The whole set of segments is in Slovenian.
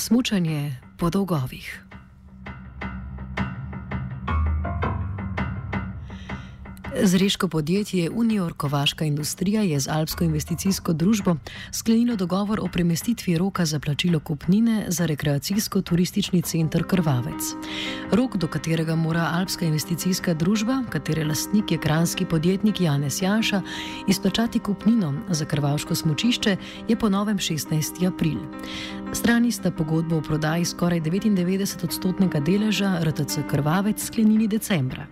Smučanje po dolgovih. Zreško podjetje Unior Kovaška industrija je z Alpsko investicijsko družbo sklenilo dogovor o premestitvi roka za plačilo kupnine za rekreacijsko-turistični center Krvavec. Rok, do katerega mora Alpska investicijska družba, katere lastnik je kranski podjetnik Janez Janša, izplačati kupnino za krvavško smočišče, je po novem 16. april. Strani sta pogodbo o prodaji skoraj 99-odstotnega deleža RTC Krvavec sklenili decembra.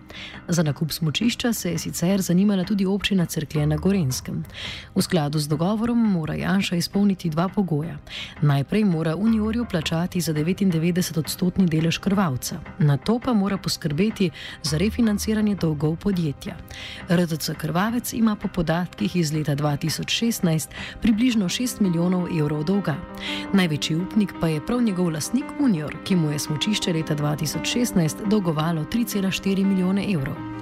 Za nakup smočišča se je sicer zanimala tudi občina Cerklje na Gorenskem. V skladu z dogovorom mora Janša izpolniti dva pogoja. Najprej mora Uniorju plačati za 99-odstotni delež krvavca, na to pa mora poskrbeti za refinanciranje dolgov podjetja. RTC Krvavec ima po podatkih iz leta 2016 približno 6 milijonov evrov dolga. Največji upnik pa je prav njegov lastnik Unior, ki mu je smočišče leta 2016 dolgovalo 3,4 milijone evrov.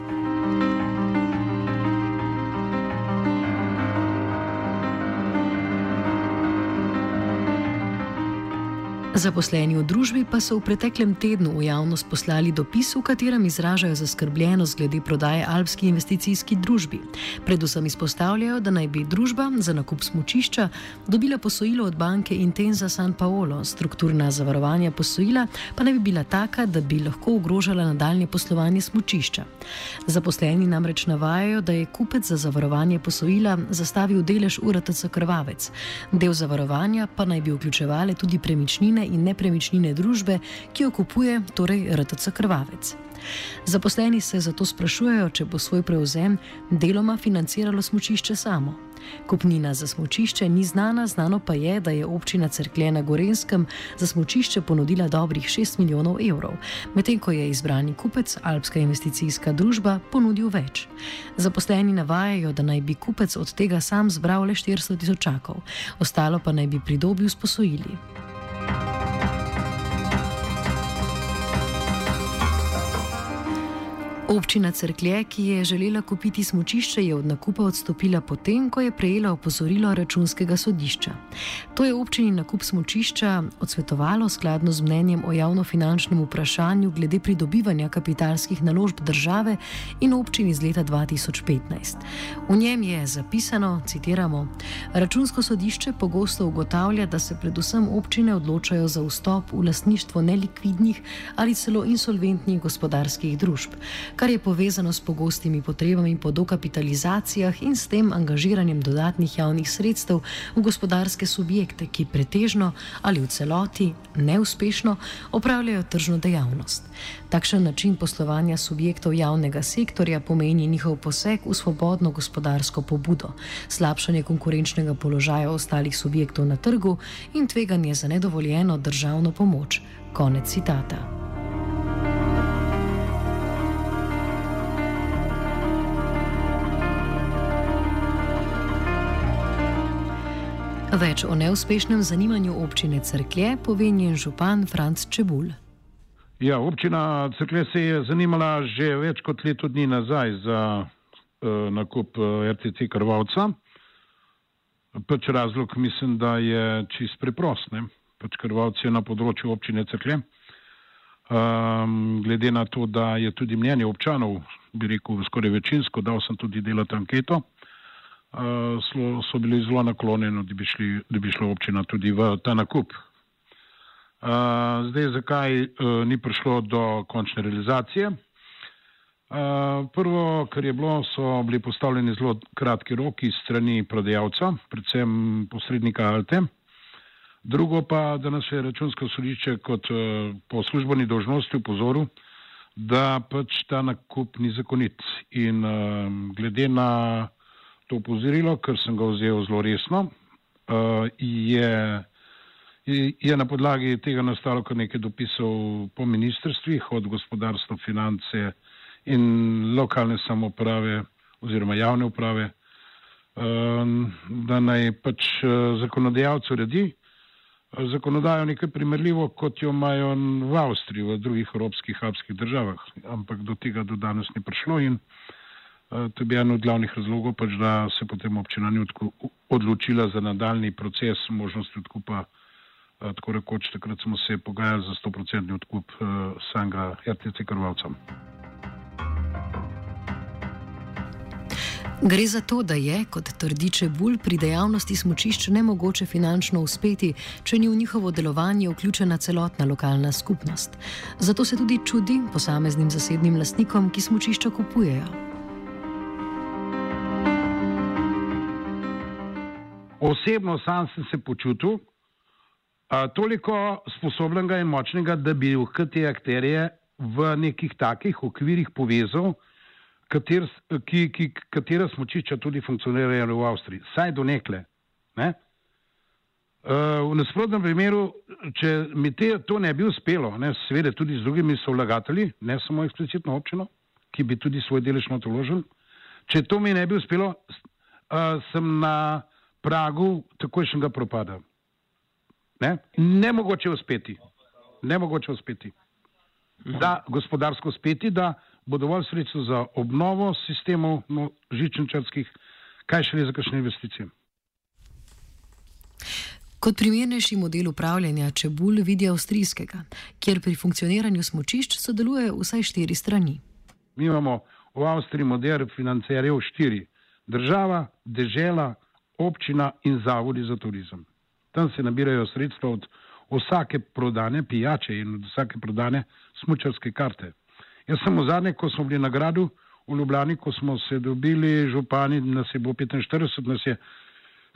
Zaposleni v družbi pa so v preteklem tednu v javnost poslali dopis, v katerem izražajo zaskrbljenost glede prodaje Alpski investicijski družbi. Predvsem izpostavljajo, da naj bi družba za nakup smočišča dobila posojilo od banke Intenza San Paolo, strukturna zavarovanja posojila pa naj bi bila taka, da bi lahko ogrožala nadaljne poslovanje smočišča. Zaposleni namreč navajajo, da je kupec za zavarovanje posojila zastavil delež URTC Krvavec. Del zavarovanja pa naj bi vključevale tudi premičnine in nepremičnine družbe, ki jo kupuje, torej RTC Krvavec. Zaposleni se zato sprašujejo, če bo svoj prevzem deloma financiralo smočišče samo. Kupnina za smočišče ni znana, znano pa je, da je občina Cerklje na Gorenskem za smočišče ponudila dobrih 6 milijonov evrov, medtem ko je izbrani kupec, Alpska investicijska družba, ponudil več. Zaposleni navajajo, da naj bi kupec od tega sam zbral le 400 tisočakov, ostalo pa naj bi pridobil s posojili. Občina Cerklje, ki je želela kupiti smočišče, je od nakupa odstopila potem, ko je prejela opozorilo računskega sodišča. To je občini nakup smočišča odsvetovalo skladno z mnenjem o javnofinančnem vprašanju glede pridobivanja kapitalskih naložb države in občini iz leta 2015. V njem je zapisano, citiramo, računsko sodišče pogosto ugotavlja, da se predvsem občine odločajo za vstop v lastništvo nelikvidnih ali celo insolventnih gospodarskih družb kar je povezano s pogostimi potrebami po dokapitalizacijah in s tem angažiranjem dodatnih javnih sredstev v gospodarske subjekte, ki pretežno ali v celoti neuspešno opravljajo tržno dejavnost. Takšen način poslovanja subjektov javnega sektorja pomeni njihov poseg v svobodno gospodarsko pobudo, slabšanje konkurenčnega položaja ostalih subjektov na trgu in tveganje za nedovoljeno državno pomoč. Konec citata. Več o neuspešnem zanimanju občine Crklje pove njen župan Franc Čebul. Ja, občina Crklje se je zanimala že več kot leto dni nazaj za uh, nakup uh, RTC Krvavca. Pač razlog mislim, da je čist preprost. Ne? Pač Krvavc je na področju občine Crklje. Um, glede na to, da je tudi mnenje občanov, bi rekel, skoraj večinsko, dal sem tudi delati anketo uh, so bili zelo naklonjeni, da bi, šli, da bi šla občina tudi v ta nakup. Uh, zdaj, zakaj uh, ni prišlo do končne realizacije? Prvo, kar je bilo, so bili postavljeni zelo kratki roki strani prodajalca, predvsem posrednika Alte. Drugo pa, da nas je računsko sodišče kot po službeni dožnosti upozoril, da pač ta nakup ni zakonit. In glede na to upozorilo, ker sem ga vzel zelo resno, uh, je je na podlagi tega nastalo kar nekaj dopisov po ministrstvih, od gospodarstva, finance in lokalne samoprave oziroma javne uprave, ehm, da naj pač eh, zakonodajalcu redi eh, zakonodajo nekaj primerljivo, kot jo imajo v Avstriji, v drugih evropskih alpskih državah. Ampak do tega do danes ni prišlo in eh, to je bil en od glavnih razlogov, pač, da se potem občina ni odločila za nadaljni proces možnosti odkupa Eh, tako rekoč, takrat smo se pogajali za 100% odkup uh, samega RTC krvalca. Gre za to, da je, kot trdi Čebul, pri dejavnosti smočišč nemogoče finančno uspeti, če ni v njihovo delovanje vključena celotna lokalna skupnost. Zato se tudi čudi posameznim zasebnim lastnikom, ki smočišča kupujejo. Osebno sam sem se počutil, toliko sposobnega in močnega, da bi lahko te akterje v nekih takih okvirih povezal, kater, ki, ki, katera smočišča tudi funkcionirajo v Avstriji, saj do nekle. Ne? Uh, v nasprotnem primeru, če mi te, to ne bi uspelo, ne, seveda tudi z drugimi so vlagatelji, ne samo eksplicitno občino, ki bi tudi svoj delež notoložil, če to mi ne bi uspelo, uh, sem na pragu takojšnjega propada. Ne? Nemogoče uspeti. Nemogoče uspeti. Da gospodarsko uspeti, da bo dovolj sredstva za obnovo sistemov no, žičničarskih, kaj še ne za kakšne investicije. Kot primernejši model upravljanja čebul vidi avstrijskega, kjer pri funkcioniranju smočišč sodelujejo vsaj štiri strani. Mi imamo v Avstriji model financerjev štiri: država, dežela, občina in zavodi za turizem tam se nabirajo sredstva od vsake prodane pijače in od vsake prodane smučarske karte. Jaz sem v zadnje, ko smo bili na gradu v Ljubljani, ko smo se dobili župani, nas je bilo 45, nas je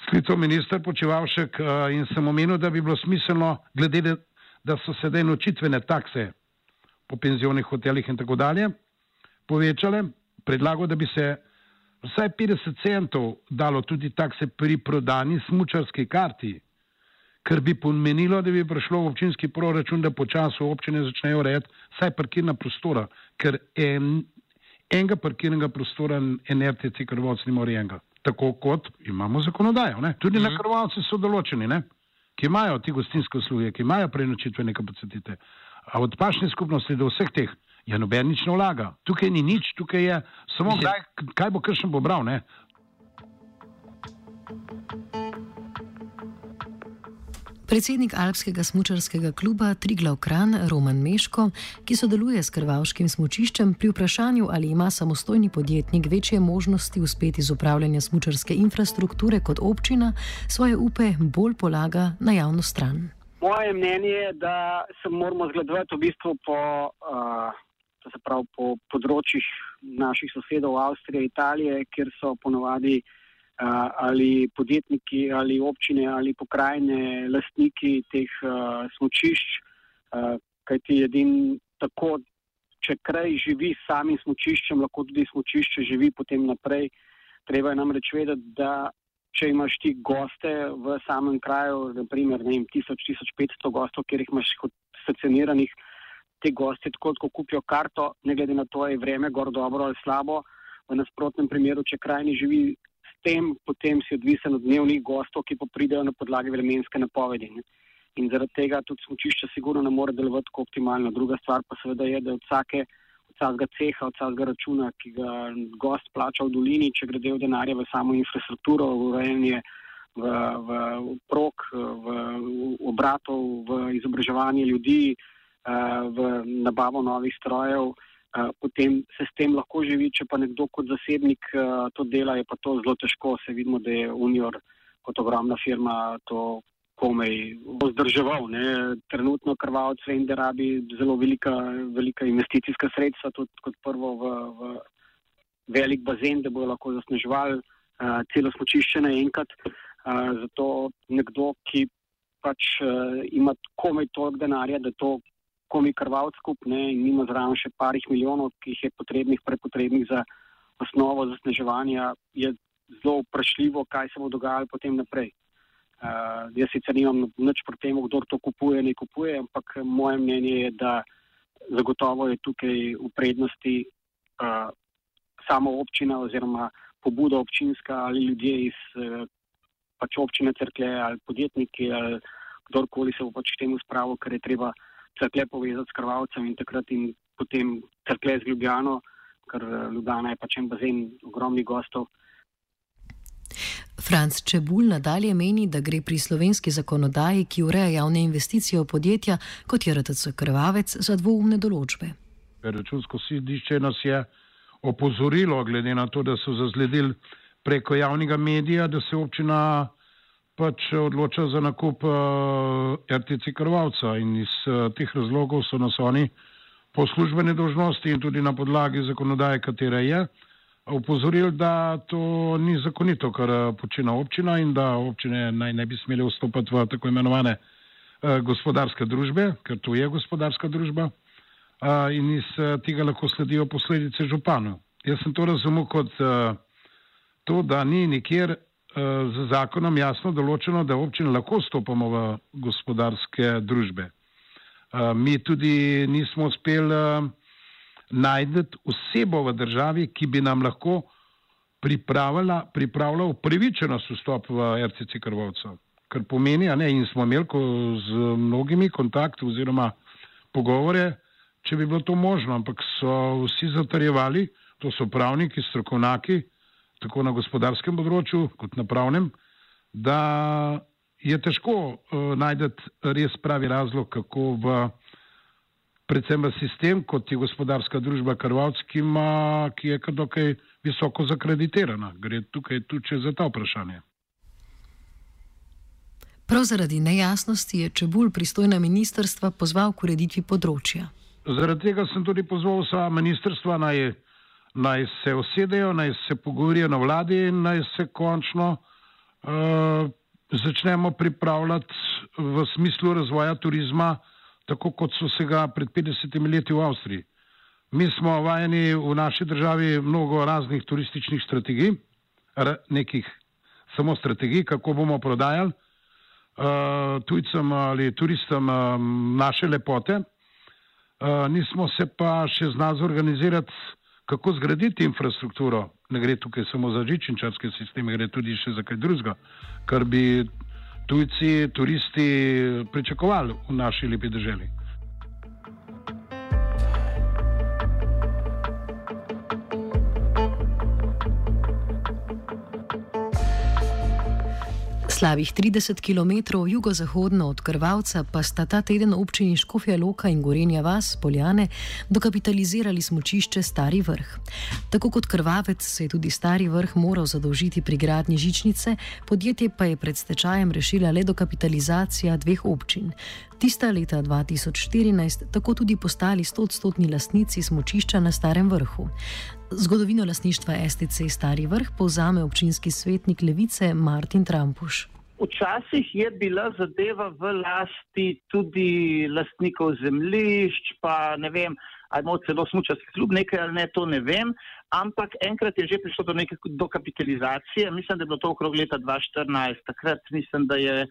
sklical minister Počevalšek in sem omenil, da bi bilo smiselno, glede da so sedaj nočitvene takse po penzionih hotelih in tako dalje povečale, predlagal, da bi se vsaj 50 centov dalo tudi takse pri prodani smučarski karti kar bi pomenilo, da bi prišlo v občinski proračun, da počasi občine začnejo urejati vsaj parkirna prostora, ker en, enega parkirnega prostora NRTC krvoc nima urejenega. Tako kot imamo zakonodajo. Ne? Tudi mm -hmm. na mhm. krvavci so določeni, ne? ki imajo ti gostinske usluge, ki imajo prenočitvene kapacitete. A od pašne skupnosti do vseh teh je noben nič ne vlaga. Tukaj ni nič, tukaj je samo kaj, kaj bo kršen pobral. Ne? Predsednik Alpskega smučarskega kluba Triglav Kran Roman Meško, ki sodeluje s krvavškim smučiščem pri vprašanju, ali ima samostojni podjetnik večje možnosti uspeti z upravljanjem smučarske infrastrukture kot občina, svoje upe bolj polaga na javno stran. Moje mnenje je, da se moramo zgledovati v bistvu po, uh, pravi, po področjih naših sosedov Avstrije Italije, kjer so ponovadi ali podjetniki, ali občine, ali pokrajine, lastniki teh uh, smočišč, uh, kajti edin tako, če kraj živi s samim smočiščem, lahko tudi smočišče živi potem naprej. Treba je namreč vedeti, da če imaš ti goste v samem kraju, naprimer 1000-1500 gostov, kjer jih imaš stacioniranih, te goste tako, ko kupijo karto, ne glede na to, je vreme gor dobro ali slabo. V nasprotnem primeru, če kraj ne živi tem, potem si odvisen od dnevnih gostov, ki pa pridejo na podlagi vremenske napovedi. Ne. In zaradi tega tudi smočišče sigurno ne more delovati tako optimalno. Druga stvar pa seveda je, da od vsake, vsakega ceha, od vsakega računa, ki ga gost plača v dolini, če gre del denarja v samo infrastrukturo, v urejanje, v, v, prok, v, obratov, v izobraževanje ljudi, v nabavo novih strojev, uh, potem se s tem lahko živi, če pa nekdo kot zasebnik uh, to dela, je pa to zelo težko. Se vidimo, da je Unior kot ogromna firma to komaj vzdrževal. Ne. Trenutno krvavc vem, da rabi zelo velika, velika investicijska sredstva, tudi kot prvo v, v velik bazen, da bodo lahko zasneževali uh, celo smočišče naenkrat. Uh, zato nekdo, ki pač uh, ima komaj toliko denarja, da to komi krvavc skupne in ima zraven še parih milijonov, ki jih je potrebnih, prepotrebnih za osnovo zasneževanja, je zelo vprašljivo, kaj se bo dogajalo potem naprej. Uh, jaz sicer nimam nič proti temu, kdo to kupuje, ne kupuje, ampak moje mnenje je, da zagotovo je tukaj v prednosti uh, samo občina oziroma pobuda občinska ali ljudje iz uh, pač občine Cerkle ali podjetniki ali kdorkoli se bo pač temu spravil, ker je treba crkle povezati s krvalcem in takrat in potem crkle z Ljubljano, ker eh, Ljubljana je pač en bazen ogromnih gostov. Franc Čebul nadalje meni, da gre pri slovenski zakonodaji, ki ureja javne investicije v podjetja, kot je RTC Krvavec, za dvoumne določbe. Računsko sodišče nas je opozorilo, glede na to, da so zazledili preko javnega medija, da se občina pač odloča za nakup uh, eh, RTC krvavca in iz uh, teh razlogov so nas oni po službene dožnosti in tudi na podlagi zakonodaje, katera je, upozorili, da to ni zakonito, kar uh, počina občina in da občine naj ne bi smeli vstopati v tako imenovane uh, gospodarske družbe, ker to je gospodarska družba uh, in iz uh, tega lahko sledijo posledice županu. Jaz sem to razumel kot uh, to, da ni nikjer z zakonom jasno določeno, da občine lahko stopamo v gospodarske družbe. Mi tudi nismo uspeli najti osebo v državi, ki bi nam lahko pripravila, pripravila upravičenost vstop v RCC Krvovca. Kar pomeni, ne, in smo imeli z mnogimi kontakti oziroma pogovore, če bi bilo to možno, ampak so vsi zatarjevali, to so pravniki, strokovnjaki, tako na gospodarskem področju, kot na pravnem, da je težko uh, najti res pravi razlog, kako v predvsem v sistem, kot je gospodarska družba Krvavc, ki, ima, ki je kar dokaj visoko zakreditirana. Gre tukaj tudi za ta vprašanje. Prav zaradi nejasnosti je Čebul pristojna ministrstva pozval k ureditvi področja. Zaradi tega sem tudi pozval vsa ministrstva naj je naj se usedejo, naj se pogovorijo na vladi in naj se končno uh, začnemo pripravljati v smislu razvoja turizma, tako kot so se ga pred 50 leti v Avstriji. Mi smo vajeni v naši državi mnogo raznih turističnih strategij, nekih samo strategij, kako bomo prodajali uh, tujcem ali turistom uh, naše lepote. Uh, nismo se pa še znali zorganizirati kako zgraditi infrastrukturo. Ne gre tukaj samo za žičničarske sisteme, gre tudi še za kaj drugega, kar bi tujci, turisti pričakovali v naši lepi državi. Slabih 30 km jugozahodno od Krvalca pa sta ta teden občini Škofja Loka in Gorenja Vas, Poljane, dokapitalizirali smočišče Stari vrh. Tako kot Krvavec se je tudi Stari vrh moral zadolžiti pri gradnji žičnice, podjetje pa je pred stečajem rešila le dokapitalizacija dveh občin. Tista leta 2014 tako tudi postali 100-odstotni lastnici smočišča na Starem vrhu. Zgodovino lasništva STC Stari vrh povzame občinski svetnik Levice Martin Trampuš. Včasih je bila zadeva v lasti tudi lastnikov zemljišč, pa ne vem, ali celo smučarski klub nekaj ali ne, to ne vem, ampak enkrat je že prišlo do neke dokapitalizacije, mislim, da je bilo to okrog leta 2014. Takrat mislim, da je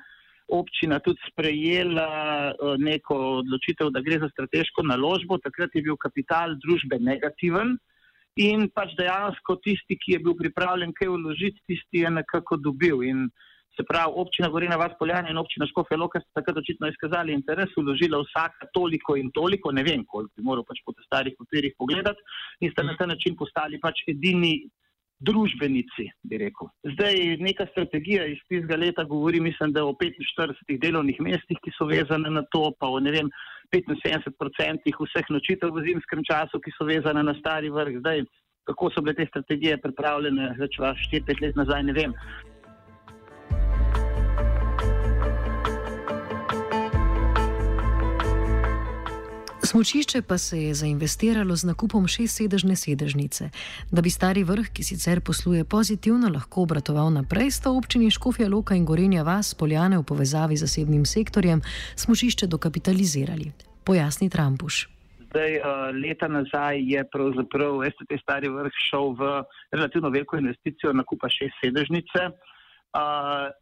občina tudi sprejela eh, neko odločitev, da gre za strateško naložbo, takrat je bil kapital družbe negativen. In pač dejansko tisti, ki je bil pripravljen kaj vložiti, tisti je nekako dobil. In se pravi, občina Gorina Vas Poljana in občina Škofja Loka sta takrat očitno izkazali interes, vložila vsaka toliko in toliko, ne vem koliko, bi moral pač po teh starih papirjih pogledati in sta na ta način postali pač edini družbenici, bi rekel. Zdaj neka strategija iz tistega leta govori, mislim, da o 45 delovnih mestih, ki so vezane na to, pa o ne vem, 75% vseh nočitev v zimskem času, ki so vezane na stari vrh. Zdaj, kako so bile te strategije pripravljene, več vas 4-5 let nazaj, ne vem. Smučišče pa se je zainvestiralo z nakupom šestsedežne sedežnice. Da bi stari vrh, ki sicer posluje pozitivno, lahko obratoval naprej, sta občini Škofja Loka in Gorenja Vas poljane v povezavi z zasebnim sektorjem smučišče dokapitalizirali. Pojasni Trampuš. Zdaj, leta nazaj je pravzaprav STT Stari vrh šel v relativno veliko investicijo nakupa šest sedežnice,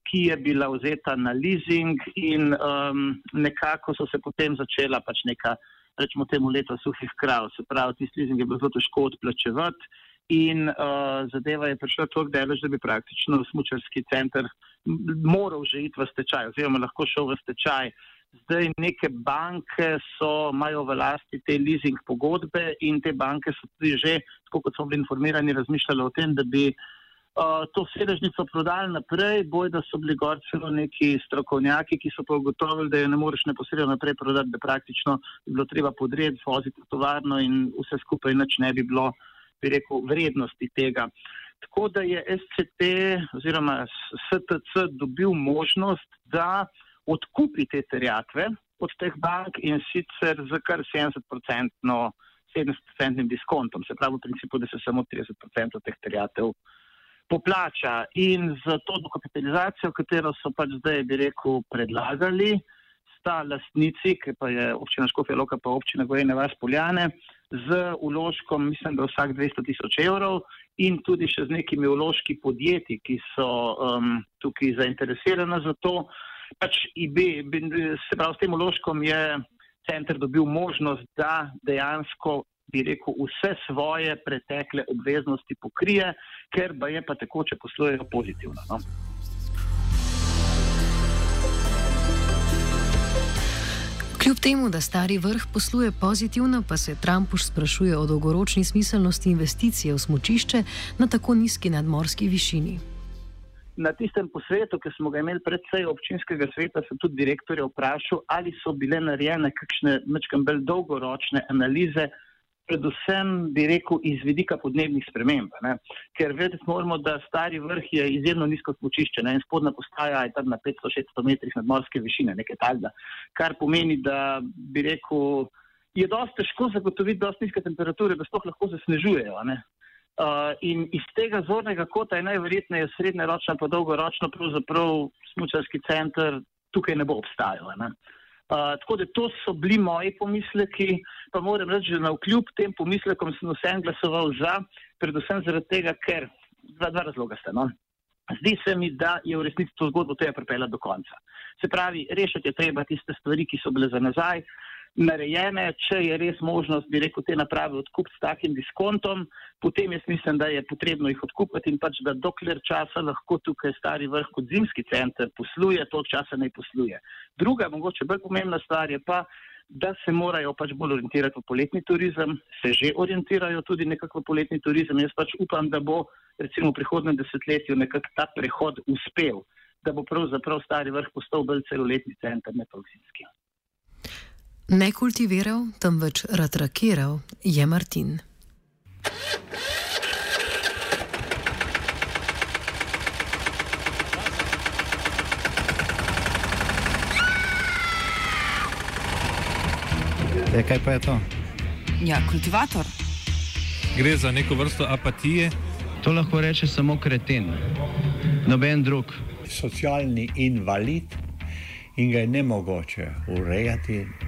ki je bila vzeta na leasing in um, nekako so se potem začela pač neka rečemo temu leto suhih krav, se pravi, tisti leasing je bilo zelo težko odplačevati in uh, zadeva je prišla tako daleč, da bi praktično smučarski center moral že iti v stečaj oziroma lahko šel v stečaj. Zdaj neke banke so, imajo v lasti te leasing pogodbe in te banke so tudi že, tako kot smo bili informirani, razmišljali o tem, da bi uh, to sedežnico prodali naprej, boj da so bili gor celo neki strokovnjaki, ki so pa ugotovili, da jo ne moreš neposredno naprej prodati, da praktično bi bilo treba podred, voziti v tovarno in vse skupaj nič ne bi bilo, bi rekel, vrednosti tega. Tako da je SCT oziroma STC dobil možnost, da odkupi te terjatve od teh bank in sicer z kar 70-odstotnim 70 diskontom, se pravi v principu, da se samo 30% teh terjatev poplača in za to dokapitalizacijo, katero so pač zdaj, bi rekel, predlagali, sta lastnici, ki pa je občina Škofja Loka pa občina Gojene Vas Poljane, z uložkom, mislim, da vsak 200 tisoč evrov in tudi še z nekimi uložki podjetij, ki so um, tukaj zainteresirana za to. Pač IB, se pravi, s tem uložkom je center dobil možnost, da dejansko bi rekel, vse svoje pretekle obveznosti pokrije, ker pa je pa tekoče poslujejo pozitivno. No? Kljub temu, da stari vrh posluje pozitivno, pa se Trumpuš sprašuje o dolgoročni smiselnosti investicije v smočišče na tako nizki nadmorski višini. Na tistem posvetu, ki smo ga imeli predvsej občinskega sveta, sem tudi direktorja vprašal, ali so bile narejene kakšne mečkam bolj dolgoročne analize, predvsem bi rekel iz vidika podnebnih sprememb. Ne? Ker vedeti moramo, da stari vrh je izjemno nizko smočišče ne? in spodna postaja je tam na 500-600 metrih nadmorske višine, nekaj takega. Kar pomeni, da bi rekel, je dosti težko zagotoviti dosti nizke temperature, da sploh lahko zasnežujejo. Uh, in iz tega zornega kota je najverjetneje srednjeročno pa dolgoročno pravzaprav smučarski center tukaj ne bo obstajal. Ne? Uh, tako da to so bili moji pomisleki, pa moram reči, da na vkljub tem pomislekom sem vsem glasoval za, predvsem zaradi tega, ker dva, dva razloga sta. No? Zdi se mi, da je v resnici to zgodbo treba pripeljati do konca. Se pravi, rešiti je treba tiste stvari, ki so bile za nazaj, narejene, če je res možnost, bi rekel, te naprave odkupiti s takim diskontom, potem jaz mislim, da je potrebno jih odkupiti in pač, da dokler časa lahko tukaj stari vrh kot zimski center posluje, to časa ne posluje. Druga, mogoče bolj pomembna stvar je pa, da se morajo pač bolj orientirati v poletni turizem, se že orientirajo tudi nekako v poletni turizem. Jaz pač upam, da bo recimo v prihodnem desetletju nekako ta prehod uspel, da bo pravzaprav stari vrh postal bolj celoletni center, ne pa zimski. Ne kultiviral, temveč ratrakiral je Martin. E, kaj pa je to? Ja, kultivator. Gre za neko vrsto apatije. To lahko reče samo kreten, noben drug. Socialni invalid in ga je ne mogoče urejati.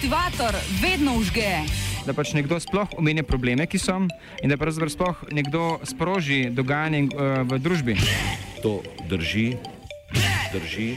Kultivator vedno užge. Da pač nekdo sploh omenja probleme, ki so, in da pravzaprav sploh nekdo sproži dogajanje uh, v družbi. To drži, drži.